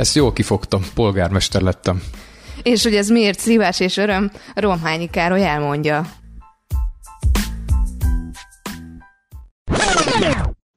Ezt jól kifogtam, polgármester lettem. És hogy ez miért szívás és öröm, Romhányi Károly elmondja.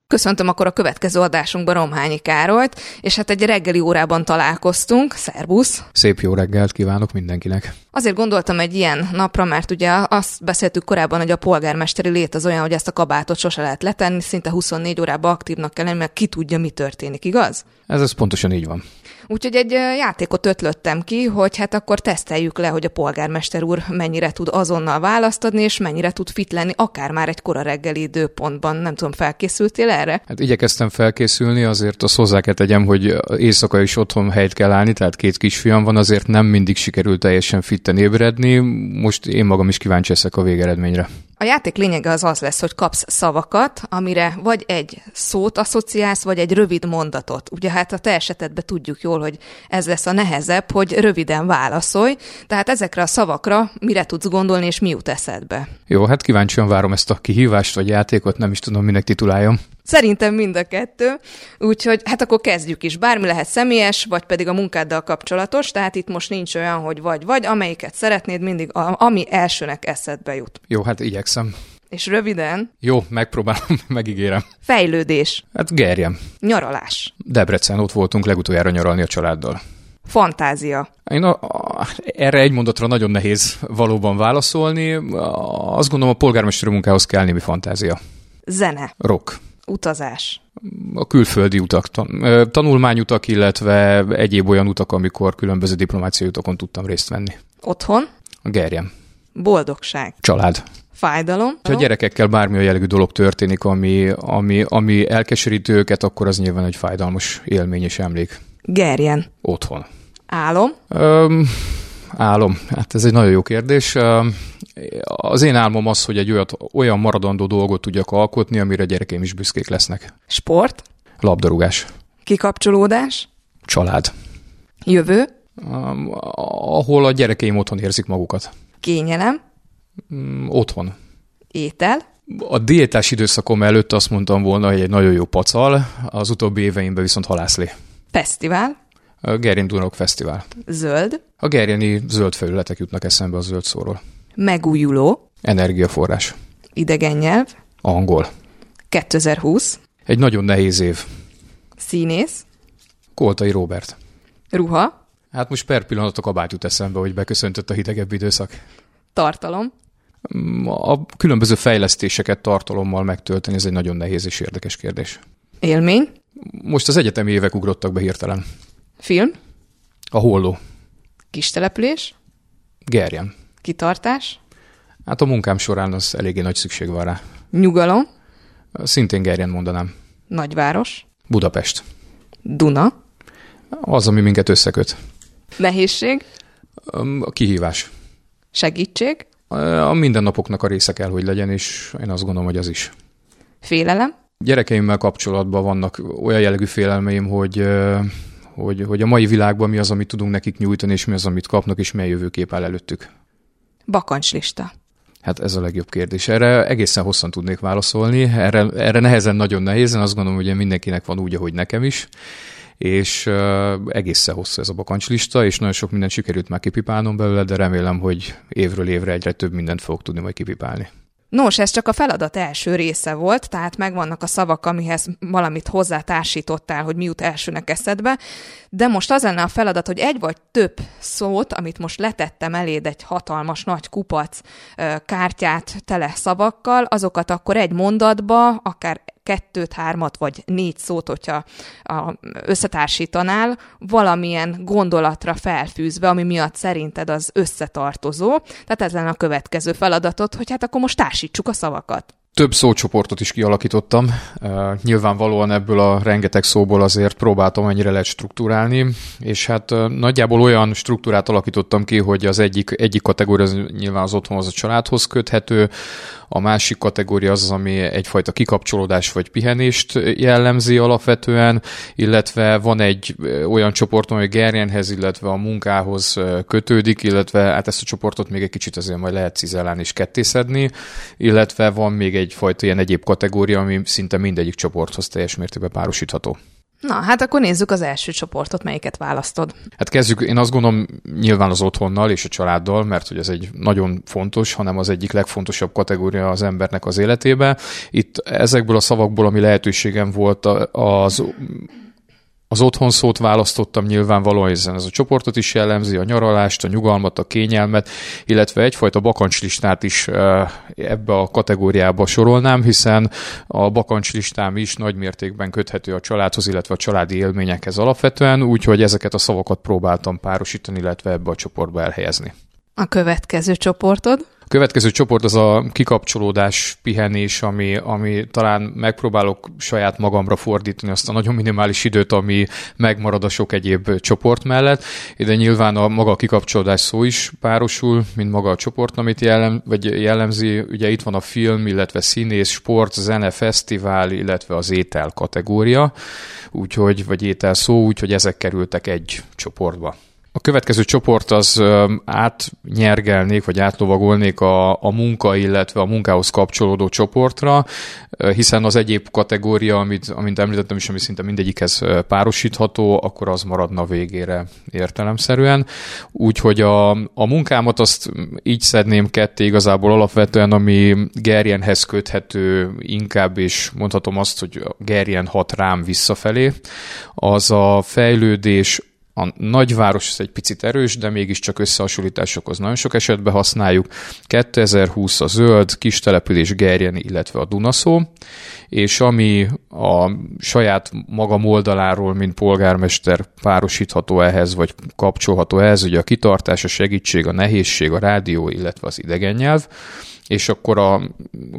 Köszöntöm akkor a következő adásunkban Romhányi Károlyt, és hát egy reggeli órában találkoztunk. Szerbusz! Szép jó reggelt kívánok mindenkinek! Azért gondoltam egy ilyen napra, mert ugye azt beszéltük korábban, hogy a polgármesteri lét az olyan, hogy ezt a kabátot sose lehet letenni, szinte 24 órában aktívnak kell lenni, mert ki tudja, mi történik, igaz? Ez, ez pontosan így van. Úgyhogy egy játékot ötlöttem ki, hogy hát akkor teszteljük le, hogy a polgármester úr mennyire tud azonnal választ adni, és mennyire tud fit lenni, akár már egy kora reggeli időpontban. Nem tudom, felkészültél erre? Hát igyekeztem felkészülni, azért azt hozzá kell tegyem, hogy éjszaka is otthon helyt kell állni, tehát két kisfiam van, azért nem mindig sikerült teljesen fitten ébredni. Most én magam is kíváncsi leszek a végeredményre. A játék lényege az az lesz, hogy kapsz szavakat, amire vagy egy szót asszociálsz, vagy egy rövid mondatot. Ugye hát a te esetedben tudjuk jól, hogy ez lesz a nehezebb, hogy röviden válaszolj. Tehát ezekre a szavakra mire tudsz gondolni, és mi jut eszedbe? Jó, hát kíváncsian várom ezt a kihívást vagy játékot, nem is tudom, minek tituláljam. Szerintem mind a kettő. Úgyhogy hát akkor kezdjük is. Bármi lehet személyes, vagy pedig a munkáddal kapcsolatos, tehát itt most nincs olyan, hogy vagy-vagy, amelyiket szeretnéd, mindig a, ami elsőnek eszedbe jut. Jó, hát igyekszem. És röviden? Jó, megpróbálom, megígérem. Fejlődés. Hát gerjem. Nyaralás. Debrecen, ott voltunk legutoljára nyaralni a családdal. Fantázia. Én a, a, erre egy mondatra nagyon nehéz valóban válaszolni. Azt gondolom, a polgármester munkához kell némi fantázia. Zene. Rock. Utazás. A külföldi utak, tanulmányutak, illetve egyéb olyan utak, amikor különböző diplomáciai utakon tudtam részt venni. Otthon. A gerjem. Boldogság. Család. Fájdalom. Ha a gyerekekkel bármilyen jellegű dolog történik, ami, ami, ami elkeserítő őket, akkor az nyilván egy fájdalmas élmény és emlék. Gerjen. Otthon. Álom. Öm, álom. Hát ez egy nagyon jó kérdés. Az én álmom az, hogy egy olyat, olyan maradandó dolgot tudjak alkotni, amire gyerekeim is büszkék lesznek. Sport. Labdarúgás. Kikapcsolódás. Család. Jövő. Ahol a gyerekeim otthon érzik magukat. Kényelem. Um, otthon. Étel. A diétás időszakom előtt azt mondtam volna, hogy egy nagyon jó pacal, az utóbbi éveimben viszont halászlé. Fesztivál. A Gerjen Dunok Fesztivál. Zöld. A gerjeni zöld felületek jutnak eszembe a zöld szóról. Megújuló. Energiaforrás. Idegen nyelv. Angol. 2020. Egy nagyon nehéz év. Színész. Koltai Robert. Ruha. Hát most per pillanat a kabát jut eszembe, hogy beköszöntött a hidegebb időszak. Tartalom. A különböző fejlesztéseket tartalommal megtölteni, ez egy nagyon nehéz és érdekes kérdés. Élmény. Most az egyetemi évek ugrottak be hirtelen. Film. A holló. Kis település. Gerjen. Kitartás. Hát a munkám során az eléggé nagy szükség van rá. Nyugalom. Szintén Gerjen mondanám. Nagyváros. Budapest. Duna. Az, ami minket összeköt. Nehézség. A kihívás. Segítség. A mindennapoknak a része kell, hogy legyen, és én azt gondolom, hogy az is. Félelem. Gyerekeimmel kapcsolatban vannak olyan jellegű félelmeim, hogy, hogy, hogy a mai világban mi az, amit tudunk nekik nyújtani, és mi az, amit kapnak, és milyen jövőkép áll előttük. Bakancslista. Hát ez a legjobb kérdés. Erre egészen hosszan tudnék válaszolni. Erre, erre nehezen, nagyon nehézen. Azt gondolom, hogy mindenkinek van úgy, ahogy nekem is. És uh, egészen hosszú ez a bakancslista, és nagyon sok mindent sikerült már kipipálnom belőle, de remélem, hogy évről évre egyre több mindent fogok tudni majd kipipálni. Nos, ez csak a feladat első része volt, tehát megvannak a szavak, amihez valamit hozzátársítottál, hogy mi jut elsőnek eszedbe, de most az lenne a feladat, hogy egy vagy több szót, amit most letettem eléd egy hatalmas nagy kupac kártyát tele szavakkal, azokat akkor egy mondatba, akár kettőt, hármat vagy négy szót, hogyha a, összetársítanál, valamilyen gondolatra felfűzve, ami miatt szerinted az összetartozó. Tehát ez lenne a következő feladatod, hogy hát akkor most társítsuk a szavakat. Több szócsoportot is kialakítottam. Uh, nyilvánvalóan ebből a rengeteg szóból azért próbáltam ennyire lehet struktúrálni, és hát uh, nagyjából olyan struktúrát alakítottam ki, hogy az egyik, egyik kategória az nyilván az otthonhoz, a családhoz köthető, a másik kategória az, ami egyfajta kikapcsolódás vagy pihenést jellemzi alapvetően, illetve van egy olyan csoport, ami Gerjenhez, illetve a munkához kötődik, illetve hát ezt a csoportot még egy kicsit azért majd lehet cizellálni és kettészedni, illetve van még egyfajta ilyen egyéb kategória, ami szinte mindegyik csoporthoz teljes mértékben párosítható. Na, hát akkor nézzük az első csoportot, melyiket választod. Hát kezdjük, én azt gondolom nyilván az otthonnal és a családdal, mert hogy ez egy nagyon fontos, hanem az egyik legfontosabb kategória az embernek az életébe. Itt ezekből a szavakból, ami lehetőségem volt, az az otthon szót választottam nyilvánvalóan, hiszen ez a csoportot is jellemzi, a nyaralást, a nyugalmat, a kényelmet, illetve egyfajta bakancslistát is ebbe a kategóriába sorolnám, hiszen a bakancslistám is nagy mértékben köthető a családhoz, illetve a családi élményekhez alapvetően, úgyhogy ezeket a szavakat próbáltam párosítani, illetve ebbe a csoportba elhelyezni. A következő csoportod? következő csoport az a kikapcsolódás, pihenés, ami, ami talán megpróbálok saját magamra fordítani azt a nagyon minimális időt, ami megmarad a sok egyéb csoport mellett. Ide nyilván a maga a kikapcsolódás szó is párosul, mint maga a csoport, amit jellem, vagy jellemzi. Ugye itt van a film, illetve színész, sport, zene, fesztivál, illetve az étel kategória, úgyhogy, vagy étel szó, úgyhogy ezek kerültek egy csoportba. A következő csoport az átnyergelnék, vagy átlovagolnék a, a munka, illetve a munkához kapcsolódó csoportra, hiszen az egyéb kategória, amit, amit említettem is, ami szinte mindegyikhez párosítható, akkor az maradna végére értelemszerűen. Úgyhogy a, a munkámat azt így szedném ketté igazából alapvetően, ami Gerjenhez köthető inkább, és mondhatom azt, hogy Gerjen hat rám visszafelé, az a fejlődés, a nagyváros ez egy picit erős, de mégiscsak összehasonlításokhoz nagyon sok esetben használjuk. 2020 a zöld, kis település Gerjeni, illetve a Dunaszó, és ami a saját magam oldaláról, mint polgármester párosítható ehhez, vagy kapcsolható ehhez, ugye a kitartás, a segítség, a nehézség, a rádió, illetve az idegen nyelv és akkor a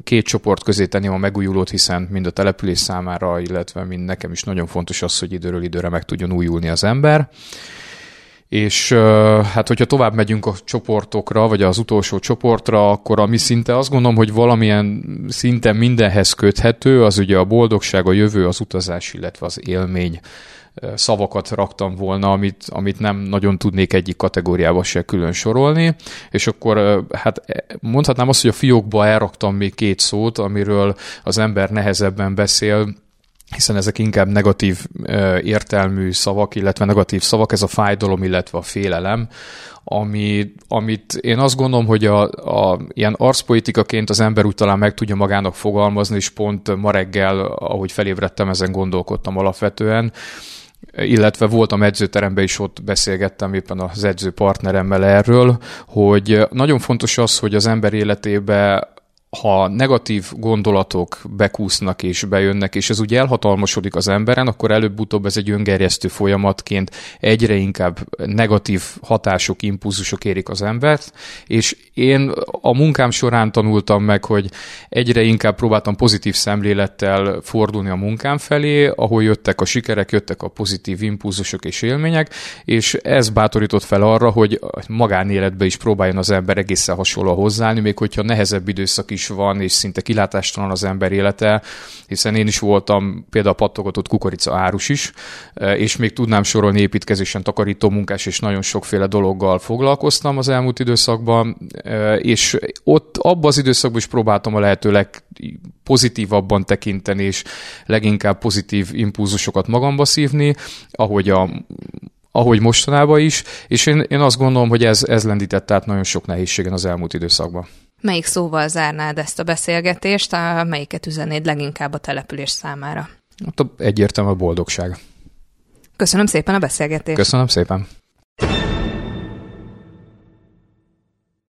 két csoport közé tenném a megújulót, hiszen mind a település számára, illetve mind nekem is nagyon fontos az, hogy időről időre meg tudjon újulni az ember. És hát, hogyha tovább megyünk a csoportokra, vagy az utolsó csoportra, akkor ami szinte azt gondolom, hogy valamilyen szinten mindenhez köthető, az ugye a boldogság, a jövő, az utazás, illetve az élmény. Szavakat raktam volna, amit, amit nem nagyon tudnék egyik kategóriába se külön sorolni, és akkor hát e, mondhatnám azt, hogy a fiókba elraktam még két szót, amiről az ember nehezebben beszél, hiszen ezek inkább negatív értelmű szavak, illetve negatív szavak, ez a fájdalom, illetve a félelem, ami, amit én azt gondolom, hogy a, a, ilyen arcpolitikaként az ember úgy talán meg tudja magának fogalmazni, és pont ma reggel, ahogy felébredtem, ezen gondolkodtam alapvetően, illetve voltam edzőteremben is ott beszélgettem éppen az edző partneremmel erről, hogy nagyon fontos az, hogy az ember életébe ha negatív gondolatok bekúsznak és bejönnek, és ez úgy elhatalmasodik az emberen, akkor előbb-utóbb ez egy öngerjesztő folyamatként egyre inkább negatív hatások, impulzusok érik az embert, és én a munkám során tanultam meg, hogy egyre inkább próbáltam pozitív szemlélettel fordulni a munkám felé, ahol jöttek a sikerek, jöttek a pozitív impulzusok és élmények, és ez bátorított fel arra, hogy magánéletbe is próbáljon az ember egészen hasonló hozzáállni, még hogyha nehezebb időszak is van, és szinte kilátástalan az ember élete, hiszen én is voltam például pattogatott kukorica árus is, és még tudnám sorolni építkezésen takarító munkás, és nagyon sokféle dologgal foglalkoztam az elmúlt időszakban, és ott abban az időszakban is próbáltam a lehető legpozitívabban tekinteni, és leginkább pozitív impulzusokat magamba szívni, ahogy a ahogy mostanában is, és én, én azt gondolom, hogy ez, ez lendített át nagyon sok nehézségen az elmúlt időszakban. Melyik szóval zárnád ezt a beszélgetést, a, melyiket üzennéd leginkább a település számára? Hát egyértelmű a boldogság. Köszönöm szépen a beszélgetést. Köszönöm szépen.